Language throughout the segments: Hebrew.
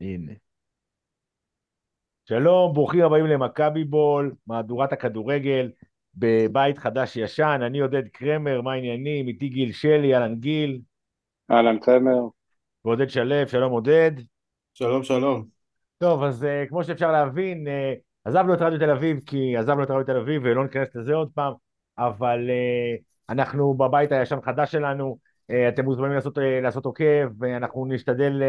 הנה. שלום, ברוכים הבאים למכבי בול, מהדורת הכדורגל, בבית חדש ישן, אני עודד קרמר, מה העניינים? איתי גיל שלי, אהלן גיל. אהלן קרמר. ועודד שלו, שלום עודד. שלום, שלום. טוב, אז uh, כמו שאפשר להבין, uh, עזבנו את רדיו תל אביב, כי עזבנו את רדיו תל אביב ולא ניכנס לזה עוד פעם, אבל uh, אנחנו בבית הישן חדש שלנו, uh, אתם מוזמנים לעשות, uh, לעשות עוקב, ואנחנו נשתדל...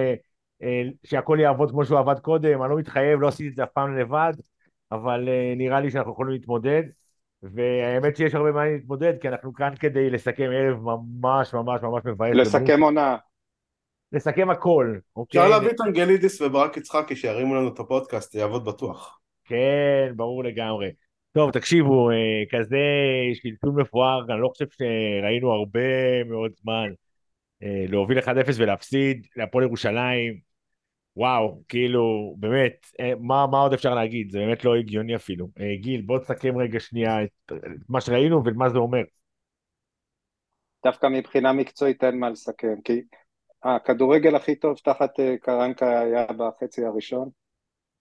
אה, שהכל יעבוד כמו שהוא עבד קודם, אני לא מתחייב, לא עשיתי את זה אף פעם לבד, אבל אה, נראה לי שאנחנו יכולים להתמודד, והאמת שיש הרבה מה להתמודד, כי אנחנו כאן כדי לסכם ערב ממש ממש ממש מבאס. לסכם עונה. לסכם הכל, אוקיי? אפשר להביא את אנגלידיס וברק יצחקי שירימו לנו את הפודקאסט, יעבוד בטוח. כן, ברור לגמרי. טוב, תקשיבו, אה, כזה שלטון מפואר, אני לא חושב שראינו הרבה מאוד זמן להוביל 1-0 ולהפסיד להפועל ירושלים. וואו, כאילו, באמת, אה, מה, מה עוד אפשר להגיד? זה באמת לא הגיוני אפילו. אה, גיל, בוא תסכם רגע שנייה את מה שראינו ומה זה אומר. דווקא מבחינה מקצועית אין מה לסכם, כי הכדורגל הכי טוב תחת אה, קרנקה היה בחצי הראשון.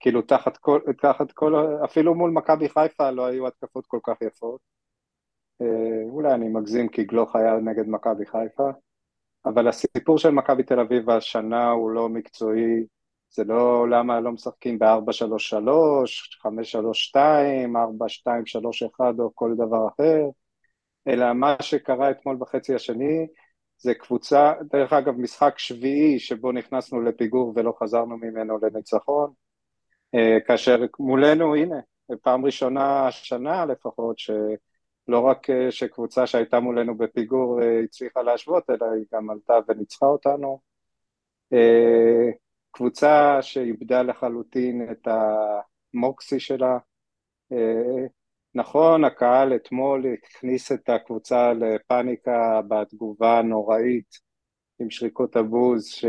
כאילו תחת כל, תחת כל, אפילו מול מכבי חיפה לא היו התקפות כל כך יפות. אולי אני מגזים כי גלוך היה נגד מכבי חיפה, אבל הסיפור של מכבי תל אביב השנה הוא לא מקצועי, זה לא למה לא משחקים ב-4-3-3, 5-3-2, 4-2-3-1 או כל דבר אחר, אלא מה שקרה אתמול בחצי השני זה קבוצה, דרך אגב משחק שביעי שבו נכנסנו לפיגור ולא חזרנו ממנו לניצחון, אה, כאשר מולנו הנה, פעם ראשונה השנה לפחות שלא רק אה, שקבוצה שהייתה מולנו בפיגור אה, הצליחה להשוות אלא היא גם עלתה וניצחה אותנו קבוצה שאיבדה לחלוטין את המוקסי שלה. אה, נכון, הקהל אתמול הכניס את הקבוצה לפאניקה בתגובה הנוראית עם שריקות הבוז ש...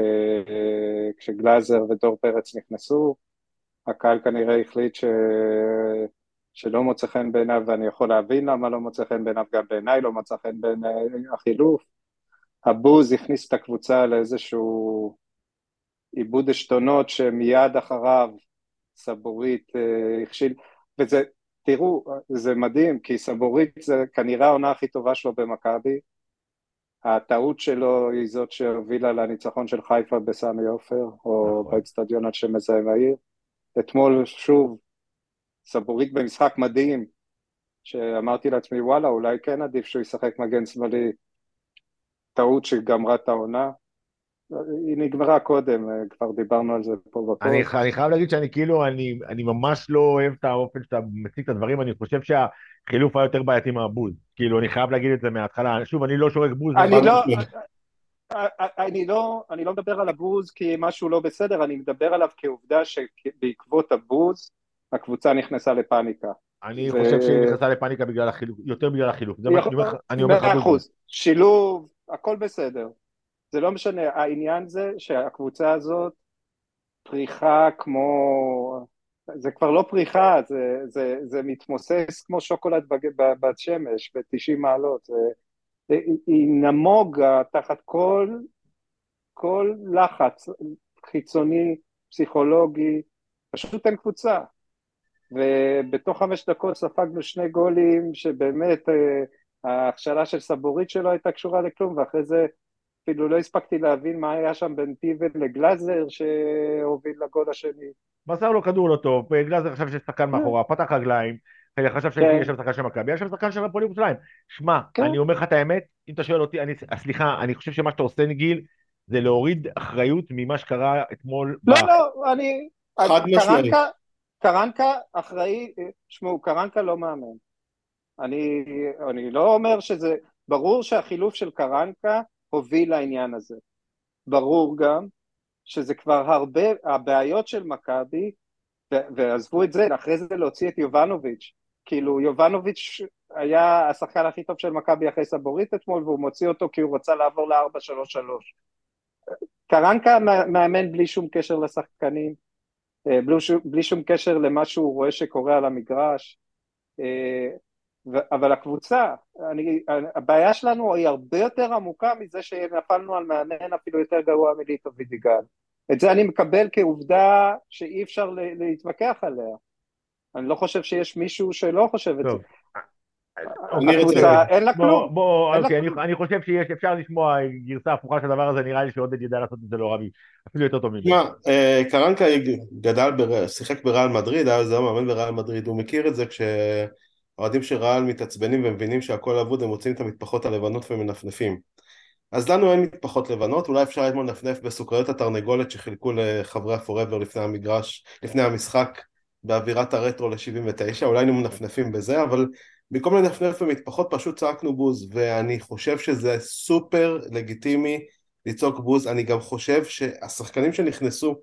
כשגלאזר ודור פרץ נכנסו. הקהל כנראה החליט ש... שלא מוצא חן בעיניו, ואני יכול להבין למה לא מוצא חן בעיניו, גם בעיניי לא מוצא חן בעיניי החילוף. הבוז הכניס את הקבוצה לאיזשהו עיבוד עשתונות שמיד אחריו סבורית אה, הכשיל, וזה, תראו, זה מדהים, כי סבורית זה כנראה העונה הכי טובה שלו במכבי, הטעות שלו היא זאת שהובילה לניצחון של חיפה בסמי עופר, או נכון. באצטדיון על שם מזהם העיר. אתמול שוב, סבורית במשחק מדהים, שאמרתי לעצמי וואלה אולי כן עדיף שהוא ישחק מגן שמאלי, טעות שגמרה את העונה, היא נגמרה קודם, כבר דיברנו על זה פה בפוסט. אני, אני חייב להגיד שאני כאילו, אני, אני ממש לא אוהב את האופן שאתה מציג את הדברים, אני חושב שהחילוף היה יותר בעייתי מהבוז. כאילו, אני חייב להגיד את זה מההתחלה. שוב, אני לא שורק בוז. אני לא, אני לא, אני לא מדבר על הבוז כי משהו לא בסדר, אני מדבר עליו כעובדה שבעקבות הבוז, הקבוצה נכנסה לפאניקה. אני ו... חושב שהיא נכנסה לפאניקה בגלל החילוף, יותר בגלל החילוף. זה מה שאני אומר לך. מאה אחוז, שילוב, הכל בסדר. זה לא משנה, העניין זה שהקבוצה הזאת פריחה כמו, זה כבר לא פריחה, זה, זה, זה מתמוסס כמו שוקולד בת שמש ב-90 מעלות, זה, היא נמוגה תחת כל, כל לחץ חיצוני, פסיכולוגי, פשוט אין קבוצה. ובתוך חמש דקות ספגנו שני גולים שבאמת אה, ההכשלה של סבורית שלו הייתה קשורה לכלום, ואחרי זה אפילו לא הספקתי להבין מה היה שם בין טיבל לגלאזר שהוביל לגול השני. מסר לו כדור לא טוב, גלאזר חשב שיש שחקן מאחורה, פתח רגליים, חשב שיש כן. שם שחקן של מכבי, יש שם שחקן של הפועל ירושלים. שמע, כן. אני אומר לך את האמת, אם אתה שואל אותי, אני, סליחה, אני חושב שמה שאתה עושה גיל, זה להוריד אחריות ממה שקרה אתמול. לא. לא, אני... חד משמעית. קרנקה אחראי, שמעו, קרנקה לא מאמן. אני, אני לא אומר שזה, ברור שהחילוף של קרנקה הוביל לעניין הזה. ברור גם שזה כבר הרבה, הבעיות של מכבי, ועזבו את זה, אחרי זה להוציא את יובנוביץ', כאילו יובנוביץ' היה השחקן הכי טוב של מכבי אחרי סבורית אתמול, והוא מוציא אותו כי הוא רצה לעבור ל-4-3-3. קרנקה מאמן בלי שום קשר לשחקנים, אה, בלי שום, בלי שום קשר למה שהוא רואה שקורה על המגרש. אה, אבל הקבוצה, אני, הבעיה שלנו היא הרבה יותר עמוקה מזה שנפלנו על מאמן אפילו יותר גרוע מליטו וידיגל. את זה אני מקבל כעובדה שאי אפשר להתווכח עליה. אני לא חושב שיש מישהו שלא חושב את זה. הקבוצה, אין לה כלום. בוא, אוקיי, אני חושב שיש, אפשר לשמוע גרסה הפוכה של הדבר הזה, נראה לי שעודד ידע לעשות את זה לא רבי, אפילו יותר טוב ממנו. תשמע, אה, קרנקה גדל, שיחק בריאל מדריד, היה זהו מאמן בריאל מדריד, הוא מכיר את זה כשאוהדים של ריאל מתעצבנים ומבינים שהכל אבוד, הם מוצאים את המטפחות הלבנות ומנפנפים. אז לנו אין מטפחות לבנות, אולי אפשר אתמול לנפנף בסוכריות התרנגולת שחילקו לחברי הפורבר לפני המגרש, לפני המשחק באווירת הרטרו ל-79, אולי היינו מנפנפים בזה, אבל במקום לנפנף במטפחות פשוט צעקנו בוז, ואני חושב שזה סופר לגיטימי לצעוק בוז, אני גם חושב שהשחקנים שנכנסו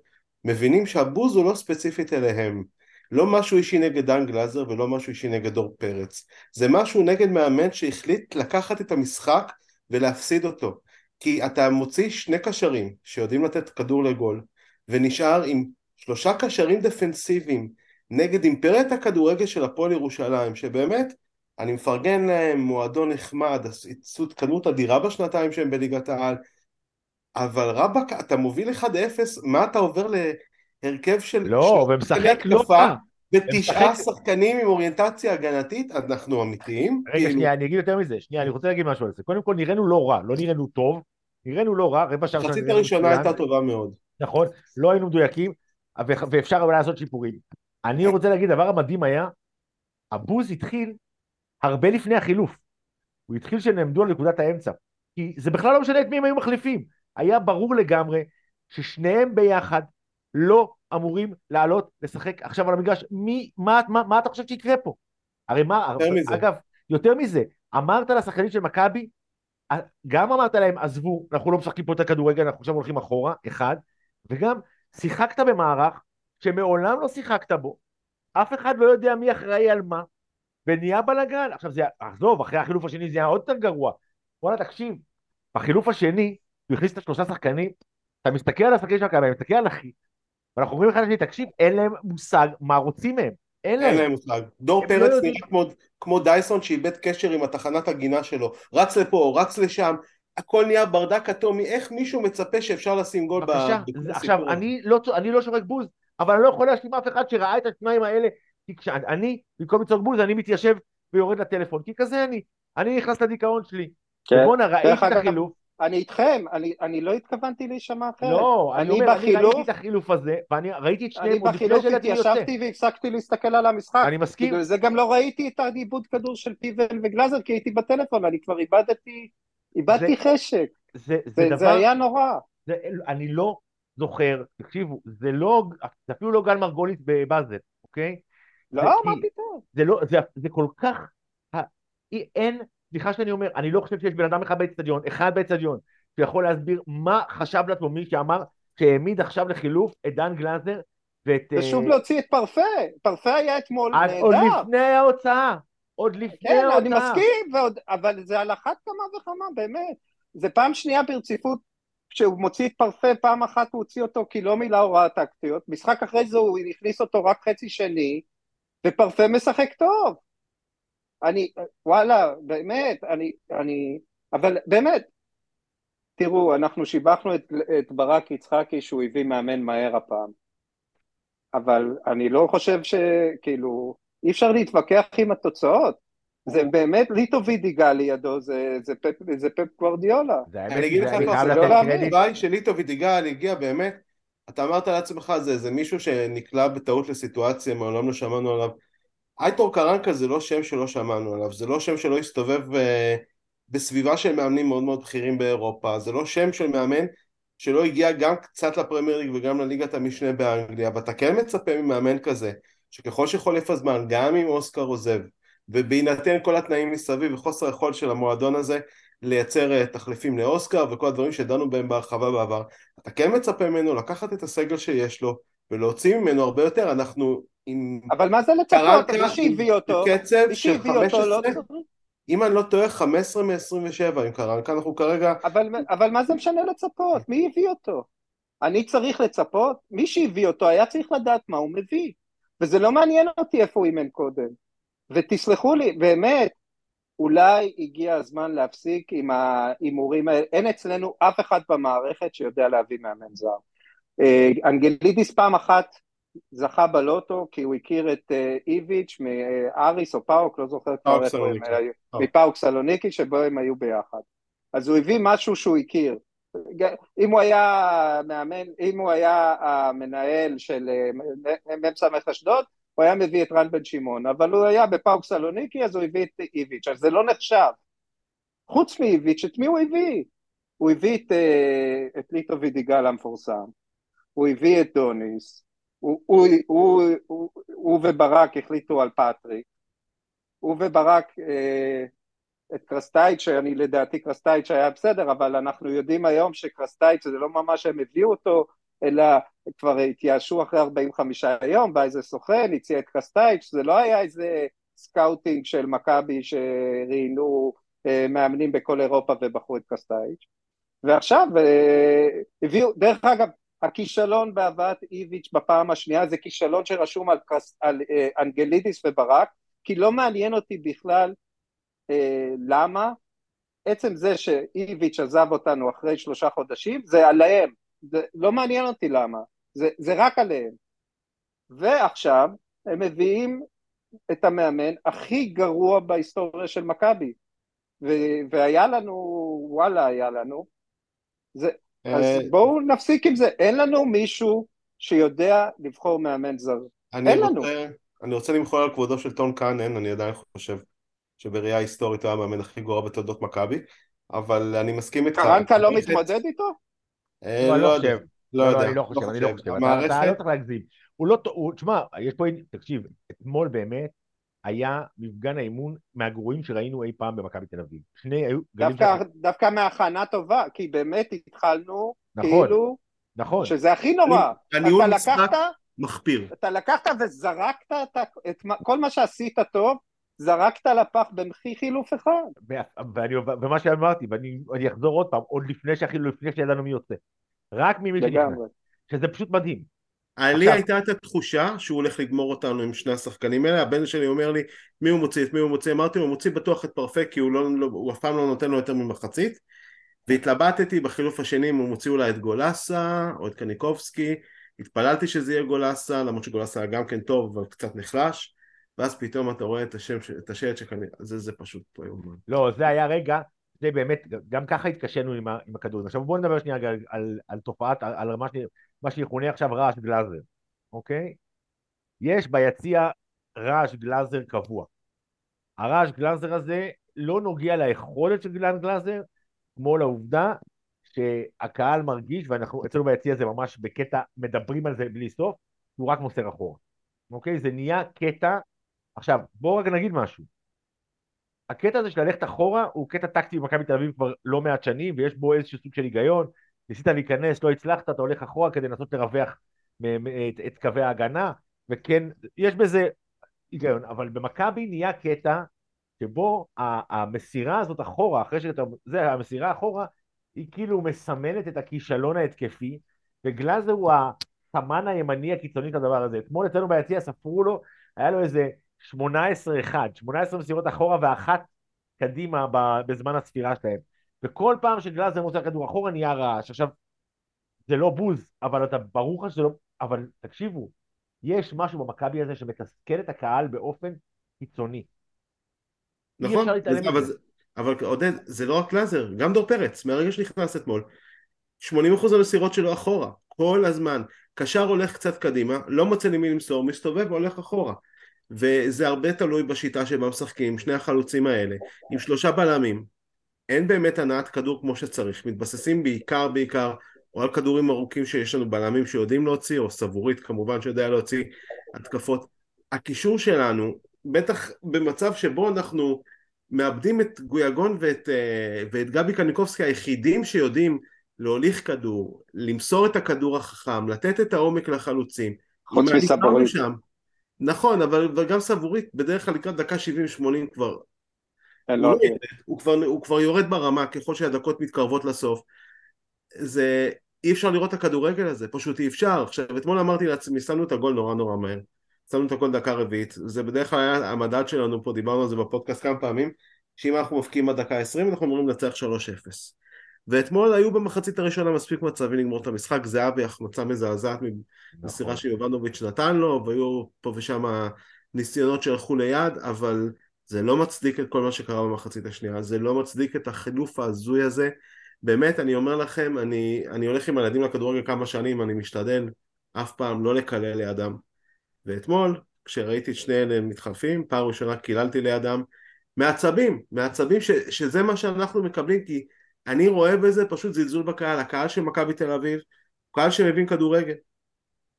מבינים שהבוז הוא לא ספציפית אליהם. לא משהו אישי נגד דן גלאזר ולא משהו אישי נגד דור פרץ. זה משהו נגד מאמן שהחליט לקחת את המשחק ולהפסיד אותו. כי אתה מוציא שני קשרים שיודעים לתת כדור לגול, ונשאר עם שלושה קשרים דפנסיביים נגד אימפריית הכדורגל של הפועל ירושלים, שבאמת, אני מפרגן להם, מועדון נחמד, התקדמות אדירה בשנתיים שהם בליגת העל, אבל רבאק, אתה מוביל 1-0, מה אתה עובר להרכב של... לא, ומשחק לא רע. ותשעה שחקנים עם אוריינטציה הגנתית, אנחנו אמיתיים. רגע, כאילו... שנייה, אני אגיד יותר מזה, שנייה, אני רוצה להגיד משהו על זה. קודם כל, נראינו לא רע, לא נראינו טוב, נראינו לא רע, רבע שעה... החצית הראשונה הייתה טובה מאוד. נכון, לא היינו מדויקים, ואפשר אבל לעשות שיפורים. אני רוצה להגיד, הדבר המדהים היה, הבוז התחיל הרבה לפני החילוף. הוא התחיל שנעמדו על נקודת האמצע. כי זה בכלל לא משנה את מי הם היו מחליפים. היה ברור לגמרי ששניהם ביחד לא אמורים לעלות לשחק עכשיו על המגרש. מי, מה, מה, מה אתה חושב שיקרה פה? הרי מה, יותר מזה. אגב, יותר מזה, אמרת לשחקנים של מכבי, גם אמרת להם, עזבו, אנחנו לא משחקים פה את הכדורגל, אנחנו עכשיו הולכים אחורה, אחד, וגם שיחקת במערך שמעולם לא שיחקת בו, אף אחד לא יודע מי אחראי על מה, ונהיה בלאגן. עכשיו זה, עזוב, אחרי החילוף השני זה היה עוד יותר גרוע. וואלה, תקשיב, בחילוף השני, הוא הכניס את השלושה שחקנים, אתה מסתכל על השחקנים של מכבי, מסתכל על אחי, ואנחנו אומרים אחד לשני, תקשיב, אין להם מושג מה רוצים מהם. אין להם. אין להם מושג. דור פרץ לא נראה כמו, כמו דייסון שאיבד קשר עם התחנת הגינה שלו. רץ לפה, רץ לשם, הכל נהיה ברדק אטומי. איך מישהו מצפה שאפשר לשים גול בבקשה, ב... עכשיו, אני לא, אני לא שורק בוז, אבל אני לא יכול להשלים אף אחד שראה את השניים האלה. כי כשאני, במקום לצעוק בוז, אני מתיישב ויורד לטלפון, כי כזה אני. אני נכנס לדיכאון שלי. כן. בואנה, ראיתי את החילוף. אני איתכם, אני, אני לא התכוונתי להישמע אחרת. לא, אני, אני אומר, בחילוף, אני ראיתי את החילוף הזה, ואני ראיתי את שניהם עוד לפני שלדעתי יוצא. אני בחילוף התיישבתי והפסקתי להסתכל על המשחק. אני מסכים. בגלל זה גם לא ראיתי את העיבוד כדור של פיבל וגלאזר, כי הייתי בטלפון, אני כבר איבדתי, איבדתי זה, חשק. זה, זה, זה, דבר, זה היה נורא. זה, אני לא זוכר, תקשיבו, זה לא, זה אפילו לא גל מרגוליס בבאזל, אוקיי? לא, מה פתאום? זה לא, זה, זה כל כך, אין, סליחה שאני אומר, אני לא חושב שיש בן אדם אחד באצטדיון, אחד באצטדיון, שיכול להסביר מה חשב לעצמו מי שאמר שהעמיד עכשיו לחילוף את דן גלאזר ואת... ושוב uh... להוציא את פרפה, פרפה היה אתמול נהדר. עוד לפני ההוצאה, עוד לפני כן, ההוצאה. כן, אני מסכים, ועוד, אבל זה על אחת כמה וכמה, באמת. זה פעם שנייה ברציפות כשהוא מוציא את פרפה, פעם אחת הוא הוציא אותו כי לא מילא הוראה טקטיות, משחק אחרי זה הוא הכניס אותו רק חצי שני, ופרפה משחק טוב. אני, וואלה, באמת, אני, אני, אבל באמת, תראו, אנחנו שיבחנו את, את ברק יצחקי שהוא הביא מאמן מהר הפעם, אבל אני לא חושב שכאילו, אי אפשר להתווכח עם התוצאות. זה באמת ליטו וידיגה לידו, זה, זה, פפ, זה פפ גוורדיולה. אני אגיד לך זה לא להאמין. שליטו וידיגל הגיע באמת, אתה אמרת לעצמך, זה, זה מישהו שנקלע בטעות לסיטואציה, מעולם לא שמענו עליו. אייטור קרנקה זה לא שם שלא שמענו עליו, זה לא שם שלא הסתובב אה, בסביבה של מאמנים מאוד מאוד בכירים באירופה, זה לא שם של מאמן שלא הגיע גם קצת לפרמייר ליג וגם לליגת המשנה באנגליה, ואתה כן מצפה ממאמן כזה, שככל שחולף הזמן, גם אם אוסקר עוזב, ובהינתן כל התנאים מסביב וחוסר היכולת של המועדון הזה לייצר אה, תחליפים לאוסקר וכל הדברים שדנו בהם בהרחבה בעבר, אתה כן מצפה ממנו לקחת את הסגל שיש לו ולהוציא ממנו הרבה יותר, אנחנו עם... אבל מה זה לצפות? מי שהביא אותו, מי שהביא אותו לא. אם אני לא טועה, 15 מ-27 עם קרנקה, אנחנו כרגע... אבל, אבל מה זה משנה לצפות? מי הביא אותו? אני צריך לצפות? מי שהביא אותו היה צריך לדעת מה הוא מביא. וזה לא מעניין אותי איפה הוא אימן קודם. ותסלחו לי, באמת, אולי הגיע הזמן להפסיק עם ההימורים האלה. אין אצלנו אף אחד במערכת שיודע להביא מאמן זר. אה, אנגלידיס פעם אחת זכה בלוטו כי הוא הכיר את אה, איביץ' מאריס או פאוק, לא זוכר כבר איפה הם היו, מפאוק סלוניקי שבו הם היו ביחד. אז הוא הביא משהו שהוא הכיר. אם הוא היה מאמן, אם הוא היה המנהל של מ"ס אשדוד, הוא היה מביא את רן בן שמעון, אבל הוא היה בפאוק סלוניקי אז הוא הביא את איביץ', אז זה לא נחשב. חוץ מאיביץ', את מי הוא הביא? הוא הביא את, אה, את ליטו וידיגל המפורסם, הוא הביא את דוניס, הוא, הוא, הוא, הוא, הוא וברק החליטו על פטריק, הוא וברק אה, את קרסטייץ', שאני לדעתי קרסטייץ' היה בסדר, אבל אנחנו יודעים היום שקרסטייץ' זה לא ממש הם הביאו אותו, אלא כבר התייאשו אחרי 45 יום, בא איזה סוכן, הציע את קרסטייץ', זה לא היה איזה scouting של מכבי שראיינו אה, מאמנים בכל אירופה ובחרו את קרסטייץ'. ועכשיו אה, הביאו, דרך אגב, הכישלון בהבאת איביץ' בפעם השנייה זה כישלון שרשום על, קרס, על אה, אנגלידיס וברק, כי לא מעניין אותי בכלל אה, למה, עצם זה שאיביץ' עזב אותנו אחרי שלושה חודשים, זה עליהם, זה לא מעניין אותי למה, זה, זה רק עליהם. ועכשיו הם מביאים את המאמן הכי גרוע בהיסטוריה של מכבי, והיה לנו, וואלה היה לנו, זה, אז אה, בואו נפסיק עם זה, אין לנו מישהו שיודע לבחור מאמן זר, אין לנו. אני רוצה למחול על כבודו של טון קאנן, אני עדיין חושב שבראייה היסטורית הוא היה המאמן הכי גרוע בתולדות מכבי, אבל אני מסכים איתך. קרנקה לא מתמודד איתו? אה, לא, לא חושב. לא, לא יודע. אני לא חושב, אני לא חושב. אתה לא צריך להגזים. הוא לא, תשמע, יש פה, תקשיב, אתמול באמת היה מפגן האימון מהגרועים שראינו אי פעם במכבי תל אביב. שני היו גלים... דווקא, ש... דווקא מהכנה טובה, כי באמת התחלנו, נכון, כאילו, נכון. שזה הכי נורא. הניהול משחק מחפיר. אתה לקחת וזרקת את, את כל מה שעשית טוב, זרקת לפח במחי חילוף אחד. ואני, ומה שאמרתי, ואני אחזור עוד פעם, עוד לפני שאכילו, לפני שידענו מי יוצא. רק ממי שנכנס. שזה פשוט מדהים. לי הייתה את התחושה שהוא הולך לגמור אותנו עם שני השחקנים האלה, הבן שלי אומר לי מי הוא מוציא, את מי הוא מוציא, אמרתי הוא מוציא בטוח את פרפק כי הוא, לא, לא, הוא אף פעם לא נותן לו יותר ממחצית. והתלבטתי בחילוף השני אם הוא מוציא אולי את גולסה או את קניקובסקי, התפללתי שזה יהיה גולסה למרות שגולסה היה גם כן טוב אבל קצת נחלש. ואז פתאום אתה רואה את השם, את השלט שכנראה, זה, זה פשוט לא יאומן. לא, זה היה רגע, זה באמת, גם ככה התקשינו עם, עם הכדורים. עכשיו בואו נדבר שנייה על, על, על תופעת, על, על מה, ש, מה שיכונה עכשיו רעש גלאזר, אוקיי? יש ביציע רעש גלאזר קבוע. הרעש גלאזר הזה לא נוגע ליכולת של גלאן גלאזר, כמו לעובדה שהקהל מרגיש, ואנחנו אצלנו ביציע זה ממש בקטע, מדברים על זה בלי סוף, הוא רק מוסר אחורה. אוקיי? זה נהיה קטע. עכשיו, בואו רק נגיד משהו. הקטע הזה של ללכת אחורה הוא קטע טקטי במכבי תל אביב כבר לא מעט שנים, ויש בו איזשהו סוג של היגיון. ניסית להיכנס, לא הצלחת, אתה הולך אחורה כדי לנסות לרווח את, את קווי ההגנה, וכן, יש בזה היגיון, אבל במכבי נהיה קטע שבו המסירה הזאת אחורה, אחרי שאתה, זה, המסירה אחורה, היא כאילו מסמלת את הכישלון ההתקפי, וגלאזר הוא הסמן הימני הקיצוני של הדבר הזה. אתמול אצלנו ביציע ספרו לו, היה לו איזה 18-1, 18 מסירות אחורה ואחת קדימה בזמן הספירה שלהם. וכל פעם שגלאזר מוצא כדור אחורה נהיה רעש. עכשיו, זה לא בוז, אבל אתה, ברור לך שזה לא... אבל תקשיבו, יש משהו במכבי הזה שמתסכל את הקהל באופן קיצוני. נכון, אבל, אבל עודד, זה לא רק גלאזר, גם דור פרץ, מהרגע שנכנס אתמול, 80% המסירות שלו אחורה, כל הזמן. קשר הולך קצת קדימה, לא מוצא למי למסור, מסתובב והולך אחורה. וזה הרבה תלוי בשיטה שבה משחקים, שני החלוצים האלה, עם שלושה בלמים, אין באמת הנעת כדור כמו שצריך, מתבססים בעיקר בעיקר או על כדורים ארוכים שיש לנו בלמים שיודעים להוציא, או סבורית כמובן שיודע להוציא התקפות. הקישור שלנו, בטח במצב שבו אנחנו מאבדים את גויגון ואת, אה, ואת גבי קניקובסקי היחידים שיודעים להוליך כדור, למסור את הכדור החכם, לתת את העומק לחלוצים. חוץ מסבורית. נכון, אבל גם סבורית בדרך כלל לקראת דקה 70-80 כבר הוא, לא הוא, כבר, הוא כבר יורד ברמה ככל שהדקות מתקרבות לסוף. זה, אי אפשר לראות את הכדורגל הזה, פשוט אי אפשר. עכשיו, אתמול אמרתי לעצמי, שמנו את הגול נורא נורא מהר. שמנו את הגול דקה רביעית. זה בדרך כלל היה המדד שלנו פה, דיברנו על זה בפודקאסט כמה פעמים, שאם אנחנו מפקיעים עד דקה 20 אנחנו אמורים לנצח 3-0. ואתמול היו במחצית הראשונה מספיק מצבים לגמור את המשחק, זהבי החמצה מזעזעת מסירה נכון. שיובנוביץ' נתן לו, והיו פה ושם ניסיונות שהלכו ליד, אבל זה לא מצדיק את כל מה שקרה במחצית השנייה, זה לא מצדיק את החילוף ההזוי הזה. באמת, אני אומר לכם, אני, אני הולך עם הילדים לכדורגל כמה שנים, אני משתדל אף פעם לא לקלל לידם. ואתמול, כשראיתי את שני אלה מתחלפים, פעם ראשונה קיללתי לידם, מעצבים, מעצבים ש, שזה מה שאנחנו מקבלים, כי אני רואה בזה פשוט זלזול בקהל, הקהל של מכבי תל אביב, קהל שמבין כדורגל.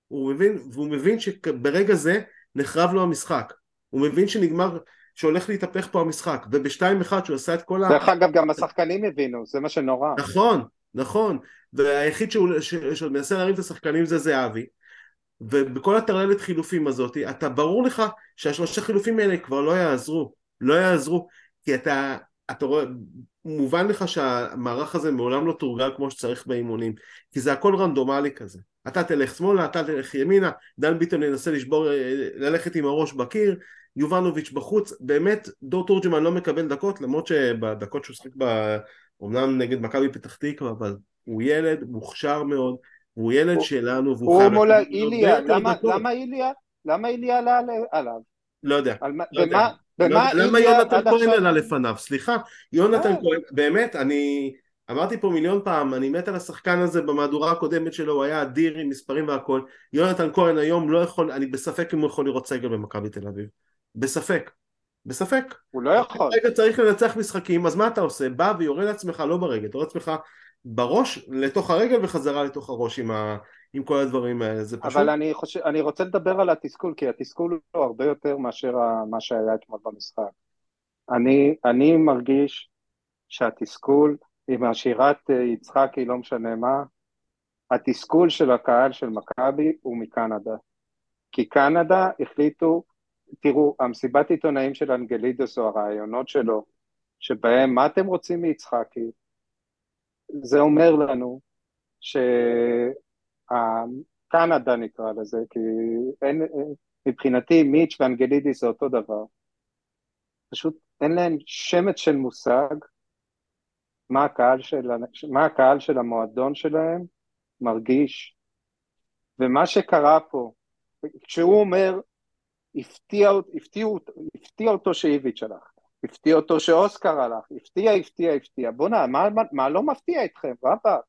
הוא מבין, והוא מבין שברגע זה נחרב לו המשחק. הוא מבין שנגמר, שהולך להתהפך פה המשחק, ובשתיים אחד שהוא עשה את כל ה... דרך אגב, גם השחקנים הבינו, זה מה שנורא. נכון, נכון, והיחיד שהוא, שעוד מנסה להרים את השחקנים זה זהבי, ובכל הטרללת חילופים הזאת, אתה ברור לך שהשלושה חילופים האלה כבר לא יעזרו, לא יעזרו, כי אתה, אתה רואה, מובן לך שהמערך הזה מעולם לא תורגל כמו שצריך באימונים, כי זה הכל רנדומלי כזה. אתה תלך שמאלה, אתה תלך ימינה, דן ביטון ינסה לשבור, ללכת עם הראש בקיר, יובנוביץ' בחוץ, באמת דור תורג'מן לא מקבל דקות, למרות שבדקות שהוא שחק אומנם נגד מכבי פתח תקווה, אבל הוא ילד מוכשר מאוד, הוא ילד הוא, שלנו, והוא חייב... הוא מול איליה, למה, למה איליה? למה איליה עלה עליו? לא יודע. על, לא במה, במה לא, למה יונתן כהן עלה לפניו? סליחה, יונתן אה. כהן, באמת, אני אמרתי פה מיליון פעם, אני מת על השחקן הזה במהדורה הקודמת שלו, הוא היה אדיר עם מספרים והכל. יונתן כהן היום לא יכול, אני בספק אם הוא יכול לראות סגל במכבי תל אביב. בספק. בספק. הוא לא יכול. רגע צריך לנצח משחקים, אז מה אתה עושה? בא ויורה לעצמך לא ברגל, אתה רואה לעצמך בראש לתוך הרגל וחזרה לתוך הראש עם, ה, עם כל הדברים האלה, זה פשוט... אבל אני, חושב, אני רוצה לדבר על התסכול, כי התסכול הוא הרבה יותר מאשר מה שהיה אתמול במשחק. אני, אני מרגיש שהתסכול עם השירת אה, יצחקי, לא משנה מה, התסכול של הקהל של מכבי הוא מקנדה. כי קנדה החליטו, תראו, המסיבת עיתונאים של אנגלידוס או הרעיונות שלו, שבהם מה אתם רוצים מיצחקי? זה אומר לנו שקנדה נקרא לזה, כי אין, מבחינתי מיץ' ואנגלידיס זה אותו דבר. פשוט אין להם שמץ של מושג מה הקהל של, מה הקהל של המועדון שלהם מרגיש. ומה שקרה פה, כשהוא אומר, הפתיע, הפתיע, הפתיע אותו שאיביץ' הלך, הפתיע אותו שאוסקר הלך, הפתיע, הפתיע, הפתיע. בוא'נה, מה, מה, מה לא מפתיע אתכם, רבאק?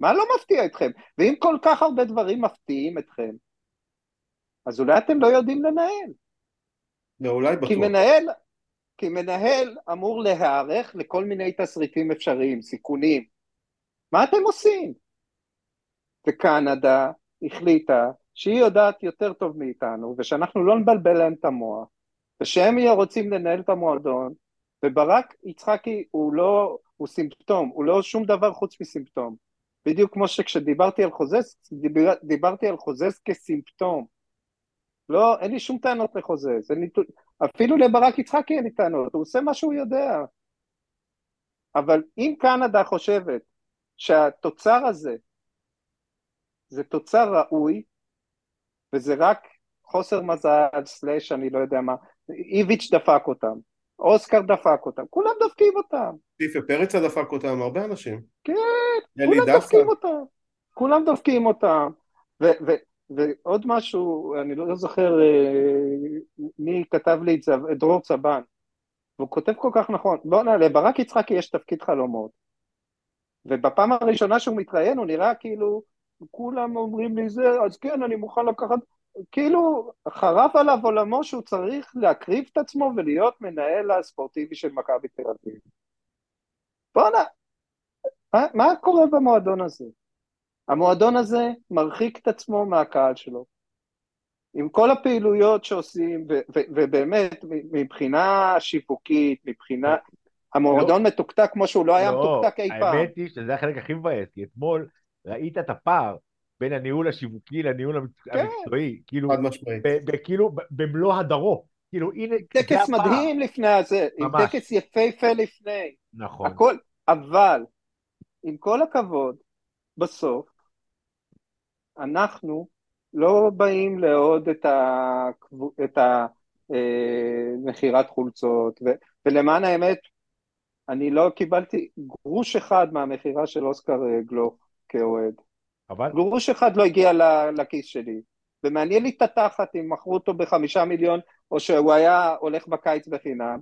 מה לא מפתיע אתכם? ואם כל כך הרבה דברים מפתיעים אתכם, אז אולי אתם לא יודעים לנהל. לא, אולי בטוח. כי מנהל, כי מנהל אמור להיערך לכל מיני תסריטים אפשריים, סיכונים. מה אתם עושים? וקנדה החליטה שהיא יודעת יותר טוב מאיתנו, ושאנחנו לא נבלבל להם את המוח, ושהם יהיו רוצים לנהל את המועדון, וברק יצחקי הוא לא, הוא סימפטום, הוא לא שום דבר חוץ מסימפטום. בדיוק כמו שכשדיברתי על חוזס, דיבר, דיברתי על חוזס כסימפטום. לא, אין לי שום טענות לחוזס, לי, אפילו לברק יצחקי אין לי טענות, הוא עושה מה שהוא יודע. אבל אם קנדה חושבת שהתוצר הזה זה תוצר ראוי, וזה רק חוסר מזל, סלאש, אני לא יודע מה, איביץ' דפק אותם, אוסקר דפק אותם, כולם דפקים אותם. טיפה פרצה דפק אותם, הרבה אנשים. כן, כולם דפקה. דפקים אותם. כולם דפקים אותם. ו- ו- ועוד משהו, אני לא זוכר אה, מי כתב לי את זה, דרור צבן, והוא כותב כל כך נכון, בוא'נה, לברק יצחקי יש תפקיד חלומות, ובפעם הראשונה שהוא מתראיין הוא נראה כאילו, כולם אומרים לי זה, אז כן, אני מוכן לקחת, כאילו חרב עליו עולמו שהוא צריך להקריב את עצמו ולהיות מנהל הספורטיבי של מכבי תל אביב. בוא'נה, מה, מה קורה במועדון הזה? המועדון הזה מרחיק את עצמו מהקהל שלו. עם כל הפעילויות שעושים, ו- ו- ובאמת, מבחינה שיווקית, מבחינה... המועדון לא, מתוקתק כמו שהוא לא היה לא, מתוקתק אי פעם. האמת היא שזה החלק הכי מבאס, כי אתמול ראית את הפער בין הניהול השיווקי לניהול כן. המקצועי, כאילו, כאילו במלוא הדרו. כאילו, הנה, טקס מדהים לפני הזה. עם טקס יפהפה לפני. נכון. הכל, אבל, עם כל הכבוד, בסוף, אנחנו לא באים לעוד את, ה... את המכירת אה, חולצות, ו... ולמען האמת, אני לא קיבלתי גרוש אחד מהמכירה של אוסקר גלוך כאוהד. אבל גרוש אחד לא הגיע ל- לכיס שלי. ומעניין לי את התחת אם מכרו אותו בחמישה מיליון, או שהוא היה הולך בקיץ בחינם.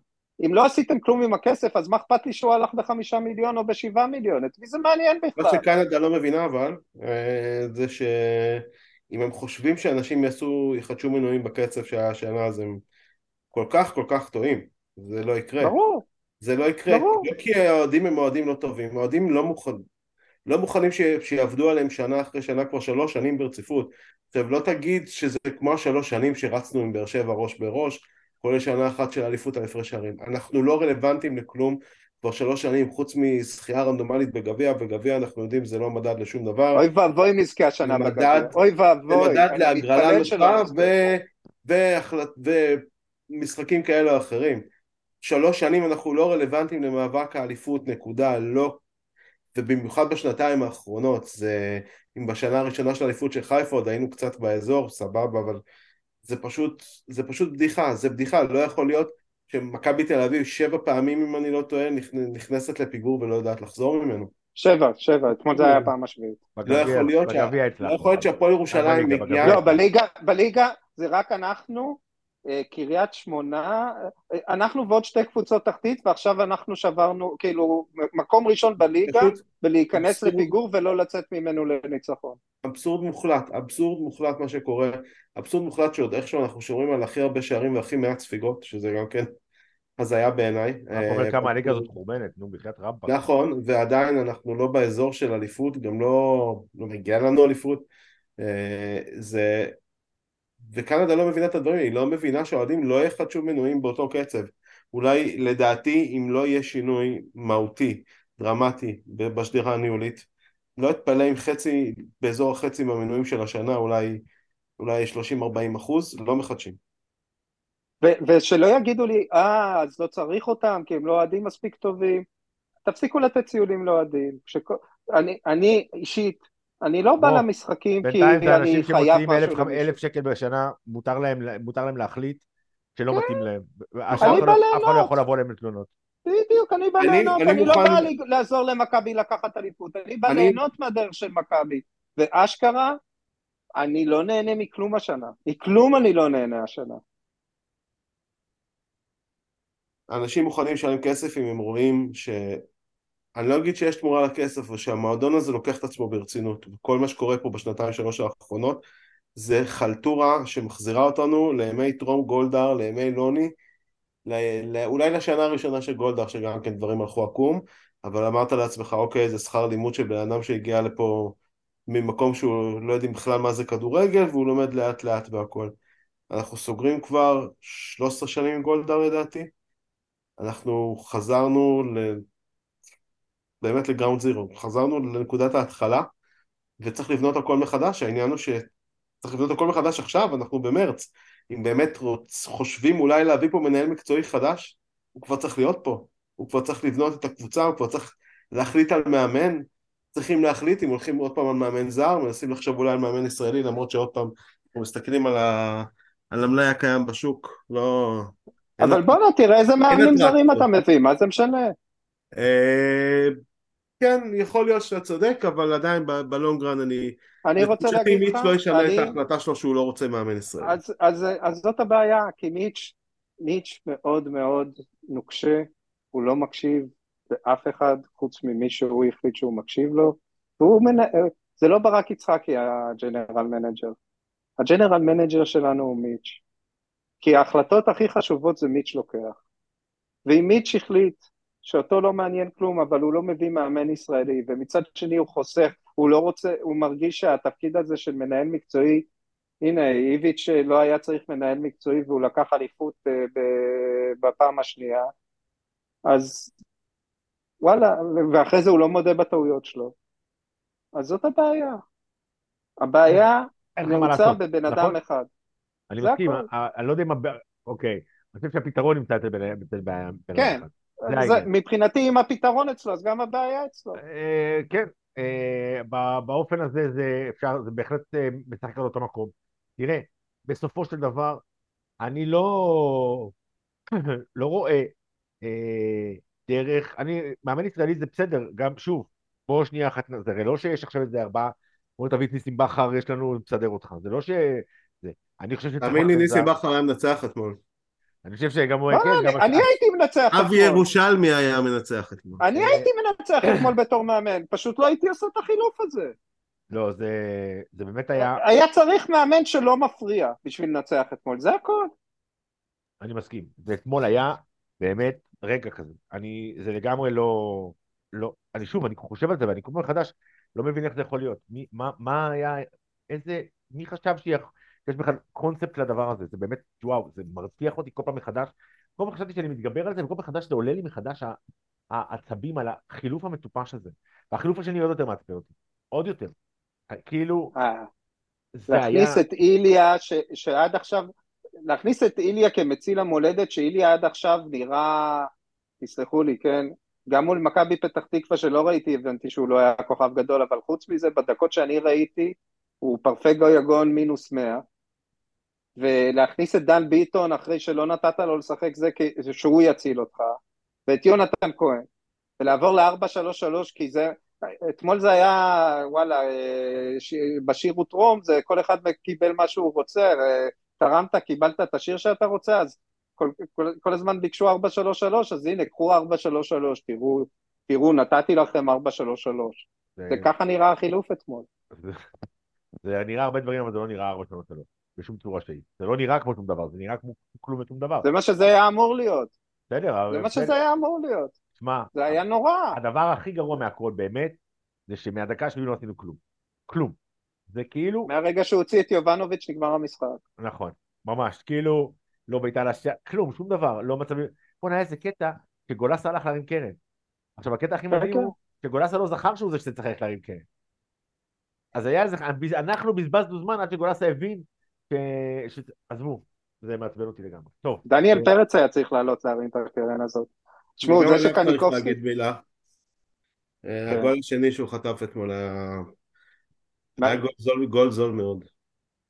אם לא עשיתם כלום עם הכסף, אז מה אכפת לי שהוא הלך בחמישה מיליון או בשבעה מיליון? את מי זה מעניין מה בכלל? שקנדה לא מבינה אבל, אה, זה שאם הם חושבים שאנשים יעשו, יחדשו מנויים בקצב שהיה השנה, אז הם כל כך כל כך טועים. זה לא יקרה. ברור, זה לא יקרה. ברור. לא כי האוהדים הם אוהדים לא טובים, האוהדים לא מוכנים. לא מוכנים ש... שיעבדו עליהם שנה אחרי שנה כבר שלוש שנים ברציפות. עכשיו לא תגיד שזה כמו השלוש שנים שרצנו עם באר שבע ראש בראש, כולל שנה אחת של אליפות על הפרש שערים. אנחנו לא רלוונטיים לכלום כבר שלוש שנים, חוץ מזכייה רנדומלית בגביע, וגביע אנחנו יודעים זה לא מדד לשום דבר. אוי ואבוי נזכה השנה זה בגביע. מדד- אוי זה ואבוי. מדד אני להגרלה נוחה. והחלט... ומשחקים כאלה או אחרים. שלוש שנים אנחנו לא רלוונטיים למאבק האליפות, נקודה, לא. ובמיוחד בשנתיים האחרונות, זה... אם בשנה הראשונה של האליפות של חיפה עוד היינו קצת באזור, סבבה, אבל זה פשוט, זה פשוט בדיחה, זה בדיחה, לא יכול להיות שמכבי תל אביב שבע פעמים, אם אני לא טועה, נכ- נכנסת לפיגור ולא יודעת לחזור ממנו. שבע, שבע, אתמול זה היה הפעם השביעית. לא יכול להיות לא הצלחנו. יכול להיות שהפועל ירושלים מגיעה... לא, בליגה, בליגה זה רק אנחנו, קריית שמונה, אה, אנחנו ועוד שתי קבוצות תחתית, ועכשיו אנחנו שברנו, כאילו, מקום ראשון בליגה, ולהיכנס אבסורד. לפיגור ולא לצאת ממנו לניצחון. אבסורד מוחלט, אבסורד מוחלט מה שקורה, אבסורד מוחלט שעוד איכשהו אנחנו שומרים על הכי הרבה שערים והכי מעט ספיגות, שזה גם כן הזיה בעיניי. רק אומר אה, כמה הליגה הזאת חורבנת, נו, בחייאת רמפה. נכון, ועדיין אנחנו לא באזור של אליפות, גם לא, לא מגיע לנו אליפות. אה, זה... וקנדה לא מבינה את הדברים, היא לא מבינה שהאוהדים לא יחדשו מנויים באותו קצב. אולי, לדעתי, אם לא יהיה שינוי מהותי, דרמטי, בשדרה הניהולית, לא אתפלא אם חצי, באזור החצי מהמנויים של השנה, אולי, אולי 30-40 אחוז, לא מחדשים. ו- ושלא יגידו לי, אה, אז לא צריך אותם, כי הם לא אוהדים מספיק טובים. תפסיקו לתת ציונים לאוהדים. אני, אני אישית, אני לא בא למשחקים כי בינתיים זה אני אנשים חייב שמוציאים משהו אלף- שקל בשנה, מותר להם מותר להם להחליט שלא כן. מתאים להם. אני אף אחד בא לא- אף אחד לא. יכול לבוא להם לתלונות. בדיוק, אני בא אני- ליהנות, אני אני לא מוכן- בא לי- לעזור למכבי לקחת אליפות, אני בא אני- ליהנות מהדרך של מכבי. ואשכרה, אני לא נהנה מכלום השנה. מכלום אני לא נהנה השנה. אנשים מוכנים לשלם כסף אם הם רואים ש... אני לא אגיד שיש תמורה לכסף, אבל שהמועדון הזה לוקח את עצמו ברצינות. וכל מה שקורה פה בשנתיים שלוש האחרונות זה חלטורה שמחזירה אותנו לימי טרום גולדהר, לימי לוני, ל- ל- אולי לשנה הראשונה של גולדהר, שגם כן דברים הלכו עקום, אבל אמרת לעצמך, אוקיי, זה שכר לימוד של בן אדם שהגיע לפה ממקום שהוא לא יודעים בכלל מה זה כדורגל, והוא לומד לאט לאט והכל. אנחנו סוגרים כבר 13 שנים עם גולדהר לדעתי. אנחנו חזרנו ל... באמת לגראונד זירו, חזרנו לנקודת ההתחלה וצריך לבנות הכל מחדש, העניין הוא שצריך לבנות הכל מחדש עכשיו, אנחנו במרץ, אם באמת רוצ... חושבים אולי להביא פה מנהל מקצועי חדש, הוא כבר צריך להיות פה, הוא כבר צריך לבנות את הקבוצה, הוא כבר צריך להחליט על מאמן, צריכים להחליט אם הולכים עוד פעם על מאמן זר, מנסים לחשוב אולי על מאמן ישראלי, למרות שעוד פעם אנחנו מסתכלים על, ה... על המלאי הקיים בשוק, לא... אבל בואנה, תראה איזה מאמנים. זרים אתה מביא, מה זה משנה? כן, יכול להיות שאתה צודק, אבל עדיין בלונגרן אני... אני רוצה להגיד מיץ' לך, לא ישנה אני- את ההחלטה שלו שהוא לא רוצה מאמן ישראלי. אז, אז, אז זאת הבעיה, כי מיץ', מיץ' מאוד מאוד נוקשה, הוא לא מקשיב לאף אחד חוץ ממי שהוא החליט שהוא מקשיב לו, והוא מנ... זה לא ברק יצחקי ה general manager, ה general manager שלנו הוא מיץ', כי ההחלטות הכי חשובות זה מיץ' לוקח, ואם מיץ' החליט שאותו לא מעניין כלום, אבל הוא לא מביא מאמן ישראלי, ומצד שני הוא חוסך, הוא לא רוצה, הוא מרגיש שהתפקיד הזה של מנהל מקצועי הנה, איביץ' לא היה צריך מנהל מקצועי והוא לקח אליפות אה, בפעם השנייה, אז וואלה, ואחרי זה הוא לא מודה בטעויות שלו. אז זאת הבעיה. הבעיה לעשות. בבן נכון? אדם אחד. אני מסכים, הכל. ה- אני לא יודע אם... אוקיי, אני חושב שהפתרון נמצא אצל בן אדם כן. אחד. זה זה. מבחינתי אם הפתרון אצלו, אז גם הבעיה אצלו. אה, כן, אה, ב- באופן הזה זה אפשר, זה בהחלט אה, משחק על אותו מקום. תראה, בסופו של דבר, אני לא, לא רואה אה, דרך, אני, מאמן ישראלי זה בסדר, גם שוב, בוא שנייה אחת, זה הרי לא שיש עכשיו איזה ארבעה, בוא תביא את ניסים בכר, יש לנו לסדר אותך, זה לא ש... זה, אני חושב שצריך... תאמין לי, ניסים בכר היה מנצח אתמול. אני חושב שגם הוא... מה, כן, אני- הייתי מנצח אבי אתמול. ירושלמי היה מנצח אתמול. אני הייתי מנצח אתמול בתור מאמן, פשוט לא הייתי עושה את החילוף הזה. לא, זה, זה באמת היה, היה צריך מאמן שלא מפריע בשביל לנצח אתמול, זה הכל. אני מסכים. ואתמול היה באמת רגע כזה. אני, זה לגמרי לא, לא, אני שוב, אני חושב על זה ואני כל פעם מחדש לא מבין איך זה יכול להיות. מי, מה, מה היה, איזה, מי חשב שיש בכלל קונספט לדבר הזה? זה באמת, וואו, זה מרתיח אותי כל פעם מחדש. כל פעם חשבתי שאני מתגבר על זה, וכל פעם מחדש זה עולה לי מחדש העצבים על החילוף המטופש הזה. והחילוף השני עוד יותר מעצבן אותי. עוד יותר. כאילו, אה, זה היה... להכניס את איליה, ש, שעד עכשיו, להכניס את איליה כמציל המולדת, שאיליה עד עכשיו נראה, תסלחו לי, כן, גם מול מכבי פתח תקווה שלא ראיתי, הבנתי שהוא לא היה כוכב גדול, אבל חוץ מזה, בדקות שאני ראיתי, הוא פרפגו יגון מינוס 100, ולהכניס את דן ביטון אחרי שלא נתת לו לשחק זה שהוא יציל אותך, ואת יונתן כהן, ולעבור ל-4-3-3 כי זה, אתמול זה היה, וואלה, אה, ש- בשיר ותרום, זה כל אחד קיבל מה שהוא רוצה, אה, תרמת, קיבלת את השיר שאתה רוצה, אז כל, כל, כל הזמן ביקשו 4-3-3, אז הנה, קחו 4-3-3, תראו, תראו, נתתי לכם 4-3-3. זה- זה ככה נראה החילוף אתמול. זה- זה נראה הרבה דברים, אבל זה לא נראה ארבע שנות שלוש, בשום צורה שהיא. זה לא נראה כמו שום דבר, זה נראה כמו כלום ושום דבר. זה מה שזה היה אמור להיות, בסדר, אבל זה מה. שזה היה אמור להיות, שמע, זה היה נורא. הדבר הכי גרוע מהכל באמת, זה שמהדקה שלי לא עשינו כלום. כלום. זה כאילו, מהרגע שהוא הוציא את יובנוביץ' נגמר המשחק. נכון, ממש, כאילו, לא בעיטה לשער, כלום, שום דבר, לא מצבים. בוא'נה, היה איזה קטע שגולסה הלך להרים קרן. עכשיו, הקטע הכי מדהים כן. הוא שגולסה לא זכר שהוא זה שצריך ללכת להרים קרן. אז היה איזה, אנחנו בזבזנו זמן עד שגולסה הבין ש... ש... עזבו, זה מעצבן אותי לגמרי. טוב, דניאל אה, פרץ היה צריך לעלות להרים את הקרן הזאת. תשמעו, זה שקניקובסקי... להגיד מילה. אה, כן. הגול השני שהוא חטף אתמול היה מה? היה גול זול- גול זול מאוד.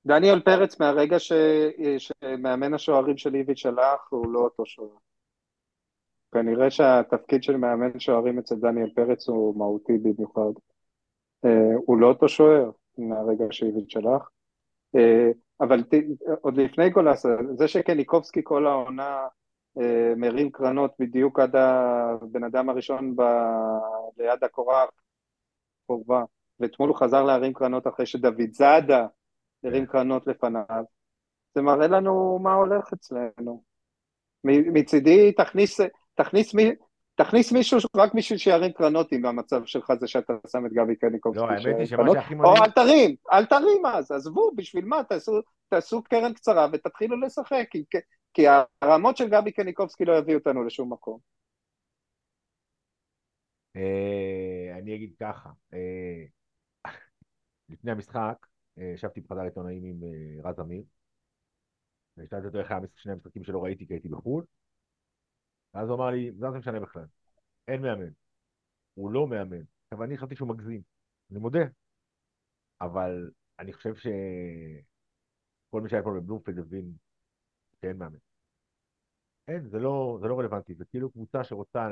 דניאל פרץ מהרגע ש... שמאמן השוערים של איביץ' הלך, הוא לא אותו שוער. כנראה שהתפקיד של מאמן שוערים אצל דניאל פרץ הוא מהותי במיוחד. אה, הוא לא אותו שוער מהרגע שאיביץ' הלך. אבל ת... עוד לפני גולסה, זה שקניקובסקי כל העונה אה, מרים קרנות בדיוק עד הבן אדם הראשון ב... ליד הקורה הקרובה, ואתמול הוא חזר להרים קרנות אחרי שדוד זאדה הרים קרנות לפניו, זה מראה לנו מה הולך אצלנו. מצידי תכניס, תכניס, תכניס מישהו רק בשביל שירים קרנות אם המצב שלך זה שאתה שם את גבי קניקובסקי. לא, האמת היא שמה. שהכי או מדהים- אל תרים, אל תרים אז, עזבו, בשביל מה? תעשו, תעשו קרן קצרה ותתחילו לשחק, כי, כי הרמות של גבי קניקובסקי לא יביאו אותנו לשום מקום. אה, אני אגיד ככה, אה, לפני המשחק, אה, ישבתי בחדר עיתונאים עם אה, רז אמיר, ושאלתי אותו איך היה שני המשחקים שלא ראיתי כי הייתי בחו"ל, ואז הוא אמר לי, זה לא משנה בכלל, אין מאמן, הוא לא מאמן. עכשיו אני חשבתי שהוא מגזים, אני מודה, אבל אני חושב שכל מי שהיה פה בבלומפילד הבין שאין מאמן. אין, זה לא, זה לא רלוונטי, זה כאילו קבוצה שרוצה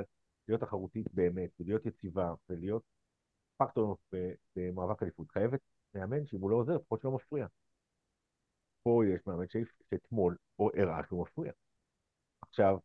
להיות תחרותית באמת, ולהיות יציבה, ולהיות פקטור במאבק אליפות, חייבת מאמן שאם הוא לא עוזר, לפחות שלא מפריע. פה יש מאמן שאתמול או הראה שהוא מפריע. עכשיו,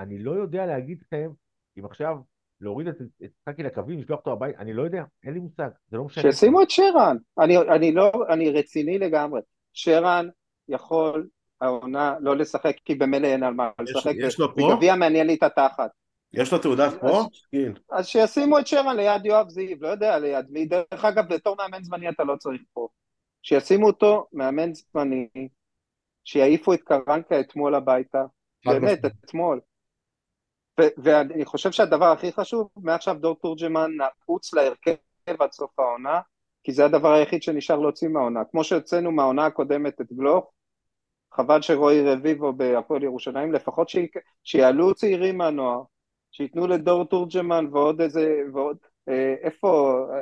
אני לא יודע להגיד לכם אם עכשיו להוריד את את סאקי לקווים, לשלוח אותו הביתה, אני לא יודע, אין לי מושג, זה לא משנה. שישימו את שרן, אני, אני לא, אני רציני לגמרי. שרן יכול העונה לא לשחק כי במילא אין על מה יש- לשחק. יש לו פה? בגביע מעניין לי את התחת. יש לו תעודת פה? כן. אז שישימו את שרן ליד יואב זיו, לא יודע ליד מי. דרך אגב, בתור מאמן זמני אתה לא צריך פה. שישימו אותו מאמן זמני, שיעיפו את קרנקה אתמול הביתה, באמת. אתמול. ואני חושב שהדבר הכי חשוב, מעכשיו דור תורג'מן נעוץ להרכב עד סוף העונה, כי זה הדבר היחיד שנשאר להוציא מהעונה. כמו שהוצאנו מהעונה הקודמת את גלוך, חבל שרועי רביבו בהפועל ירושלים, לפחות שי- שיעלו צעירים מהנוער, שייתנו לדור תורג'מן ועוד איזה, ועוד, אה, איפה אה,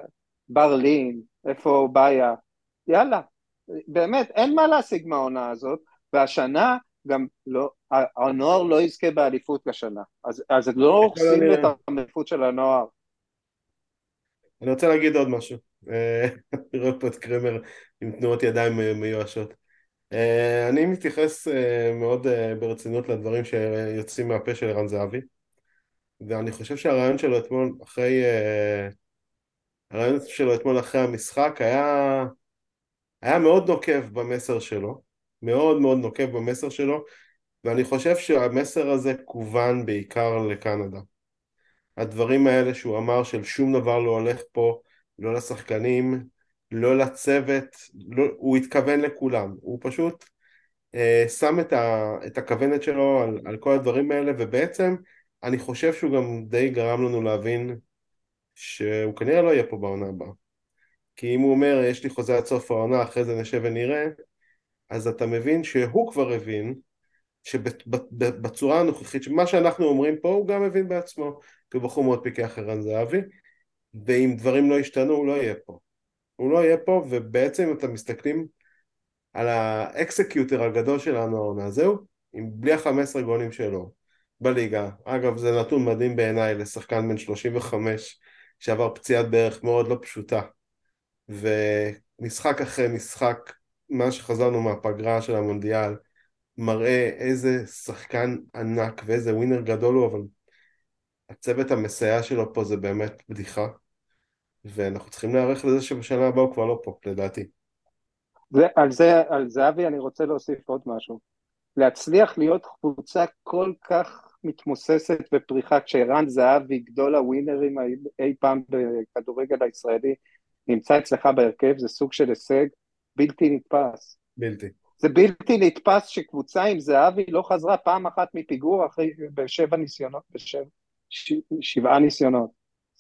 בר לין, איפה באיה, יאללה, באמת, אין מה להשיג מהעונה הזאת, והשנה גם לא, הנוער לא יזכה באליפות השנה, אז, אז לא הורסים את האליפות של הנוער. אני רוצה להגיד עוד משהו. אה, אני רואה פה את קרמר עם תנועות ידיים מיואשות. אה, אני מתייחס אה, מאוד ברצינות לדברים שיוצאים מהפה של ערן זהבי, ואני חושב שהרעיון שלו אתמול אחרי... הרעיון שלו אתמול אחרי המשחק היה, היה מאוד נוקב במסר שלו, מאוד מאוד נוקב במסר שלו, ואני חושב שהמסר הזה כוון בעיקר לקנדה. הדברים האלה שהוא אמר של שום דבר לא הולך פה, לא לשחקנים, לא לצוות, לא, הוא התכוון לכולם, הוא פשוט אה, שם את, ה, את הכוונת שלו על, על כל הדברים האלה, ובעצם אני חושב שהוא גם די גרם לנו להבין שהוא כנראה לא יהיה פה בעונה הבאה. כי אם הוא אומר, יש לי חוזה עד סוף העונה, אחרי זה נשב ונראה, אז אתה מבין שהוא כבר הבין שבצורה הנוכחית, שמה שאנחנו אומרים פה הוא גם מבין בעצמו, כי הוא בחור מאוד פיקח ערן זהבי, ואם דברים לא ישתנו הוא לא יהיה פה. הוא לא יהיה פה, ובעצם אם אתם מסתכלים על ה executor הגדול שלנו העונה, זהו, עם בלי החמש גולים שלו בליגה. אגב, זה נתון מדהים בעיניי לשחקן בן 35 שעבר פציעת בערך מאוד לא פשוטה. ומשחק אחרי משחק, מה שחזרנו מהפגרה של המונדיאל, מראה איזה שחקן ענק ואיזה ווינר גדול הוא, אבל הצוות המסייע שלו פה זה באמת בדיחה, ואנחנו צריכים להיערך לזה שבשנה הבאה הוא כבר לא פה, לדעתי. זה, על זה, על זהבי אני רוצה להוסיף עוד משהו. להצליח להיות קבוצה כל כך מתמוססת בפריחה, כשערן זהבי, גדול הווינרים אי פעם בכדורגל הישראלי, נמצא אצלך בהרכב, זה סוג של הישג בלתי נתפס. בלתי. זה בלתי נתפס שקבוצה עם זהבי לא חזרה פעם אחת מפיגור אחרי בשבע ניסיונות, בשבע, ש, שבעה ניסיונות.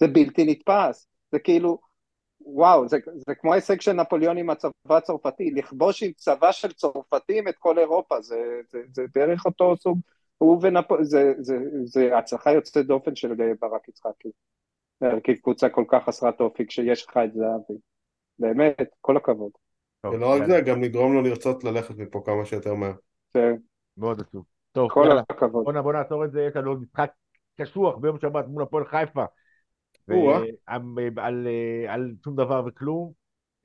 זה בלתי נתפס. זה כאילו, וואו, זה, זה כמו ההישג של נפוליאון עם הצבא הצרפתי, לכבוש עם צבא של צרפתים את כל אירופה, זה, זה, זה בערך אותו סוג, הוא ונפוליאון, זה, זה, זה הצלחה יוצאת דופן של ברק יצחקי. להרכיב קבוצה כל כך חסרת אופי כשיש לך את זהבי. באמת, כל הכבוד. ולא רק זה, גם לגרום לו לרצות ללכת מפה כמה שיותר מהר. כן. מאוד עצוב. טוב, כל הכבוד. בוא נעצור את זה, יש לנו משחק קשוח ביום שבת מול הפועל חיפה. על שום דבר וכלום.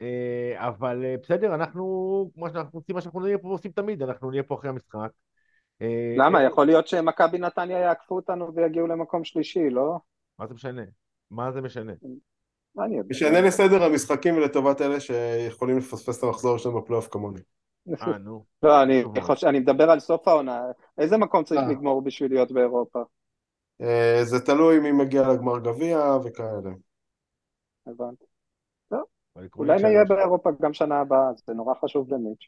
אה, אבל אה, בסדר, אנחנו, כמו שאנחנו עושים, מה שאנחנו נהיה פה עושים תמיד, אנחנו נהיה פה אחרי המשחק. אה, למה? יכול להיות שמכבי נתניה יעקפו אותנו ויגיעו למקום שלישי, לא? מה זה משנה? מה זה משנה? משנה לסדר המשחקים ולטובת אלה שיכולים לפספס את המחזור שלהם בפלייאוף כמוני. אה, נו. לא, אני מדבר על סוף העונה. איזה מקום צריך לגמור בשביל להיות באירופה? אה, זה תלוי מי מגיע לגמר גביע וכאלה. הבנתי. אולי נהיה באירופה גם שנה הבאה, זה נורא חשוב למיץ'.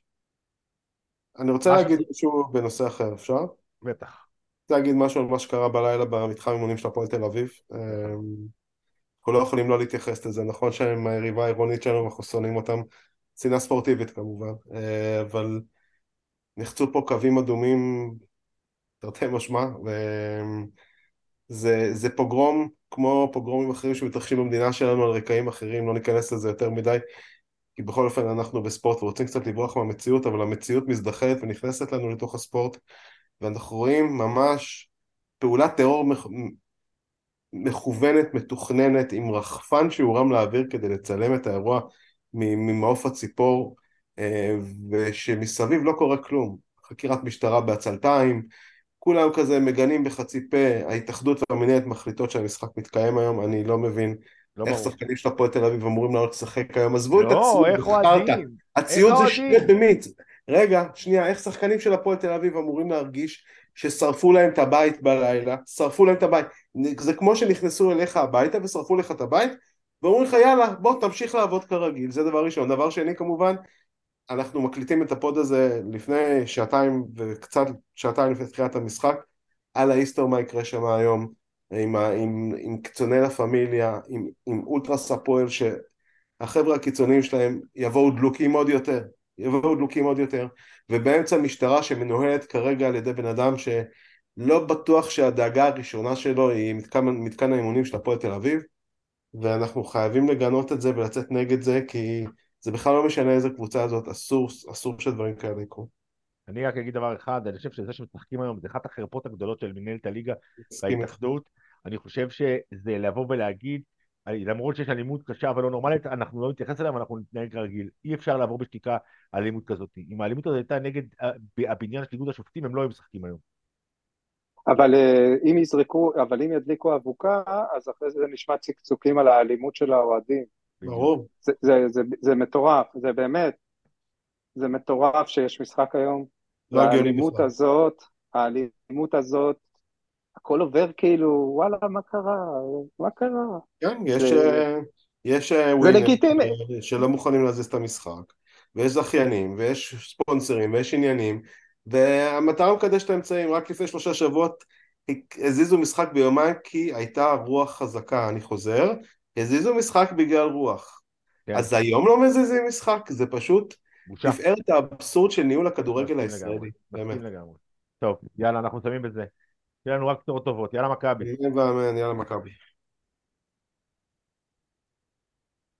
אני רוצה להגיד משהו בנושא אחר, אפשר? בטח. רוצה להגיד משהו על מה שקרה בלילה במתחם אימונים של הפועל תל אביב. אנחנו לא יכולים לא להתייחס לזה, נכון שהם היריבה העירונית שלנו ואנחנו שונאים אותם, שנאה ספורטיבית כמובן, אה, אבל נחצו פה קווים אדומים תרתי משמע, וזה פוגרום כמו פוגרומים אחרים שמתרחשים במדינה שלנו על רקעים אחרים, לא ניכנס לזה יותר מדי, כי בכל אופן אנחנו בספורט ורוצים קצת לברוח מהמציאות, אבל המציאות מזדחלת ונכנסת לנו לתוך הספורט, ואנחנו רואים ממש פעולת טרור מכוונת, מתוכננת, עם רחפן שהורם לאוויר כדי לצלם את האירוע ממעוף הציפור, אה, ושמסביב לא קורה כלום. חקירת משטרה בעצלתיים, כולם כזה מגנים בחצי פה, ההתאחדות והמנהלת מחליטות שהמשחק מתקיים היום, אני לא מבין לא איך שחקנים של הפועל תל אביב אמורים לעלות לשחק היום, עזבו לא, את הציוד, איך? הציוד זה שטויות במיץ. רגע, שנייה, איך שחקנים של הפועל תל אביב אמורים להרגיש ששרפו להם את הבית בלילה, שרפו להם את הבית, זה כמו שנכנסו אליך הביתה ושרפו לך את הבית, ואומרים לך יאללה בוא תמשיך לעבוד כרגיל, זה דבר ראשון. דבר שני כמובן, אנחנו מקליטים את ה pod הזה לפני שעתיים וקצת שעתיים לפני תחילת המשחק, אלוהים יסתור מה יקרה שם היום, עם, עם, עם קצוני לה פמיליה, עם, עם אולטרס הפועל, שהחבר'ה הקיצוניים שלהם יבואו דלוקים עוד יותר, יבואו דלוקים עוד יותר, ובאמצע משטרה שמנוהלת כרגע על ידי בן אדם שלא בטוח שהדאגה הראשונה שלו היא מתקן, מתקן האימונים של הפועל תל אביב, ואנחנו חייבים לגנות את זה ולצאת נגד זה, כי זה בכלל לא משנה איזה קבוצה זאת, אסור, אסור שדברים כאלה יקרו. אני רק אגיד דבר אחד, אני חושב שזה שמשחקים היום זה אחת החרפות הגדולות של מנהלת הליגה וההתאחדות. אני חושב שזה לבוא ולהגיד, למרות שיש אלימות קשה ולא נורמלית, אנחנו לא נתייחס אליה ואנחנו נתנהג כרגיל. אי אפשר לעבור בשתיקה על אלימות כזאת. אם האלימות הזאת הייתה נגד הבניין של איגוד השופטים, הם לא היו משחקים היום. אבל אה, אם יזרקו, אבל אם ידליקו אבוקה, אז אחרי זה נשמע צקצוקים על האלימות של האוהדים. ברור. זה, זה, זה, זה מטורף, זה באמת, זה מטורף שיש משחק היום. לא הגיוני בכלל. הזאת, האלימות הזאת, הכל עובר כאילו, וואלה, מה קרה? מה קרה? כן, יש, אה, יש אה, ווינרים. שלא מוכנים להזיז את המשחק, ויש זכיינים, ויש ספונסרים, ויש עניינים, והמטרה מקדשת את האמצעים. רק לפני שלושה שבועות הזיזו משחק ביומיים כי הייתה רוח חזקה, אני חוזר, הזיזו משחק בגלל רוח. כן. אז היום לא מזיזים משחק, זה פשוט בושה. תפארת האבסורד של ניהול הכדורגל הישראלי, באמת. טוב, יאללה, אנחנו שמים את זה. שיהיה לנו רק בשורות טובות. יאללה, מכבי. יאללה מכבי.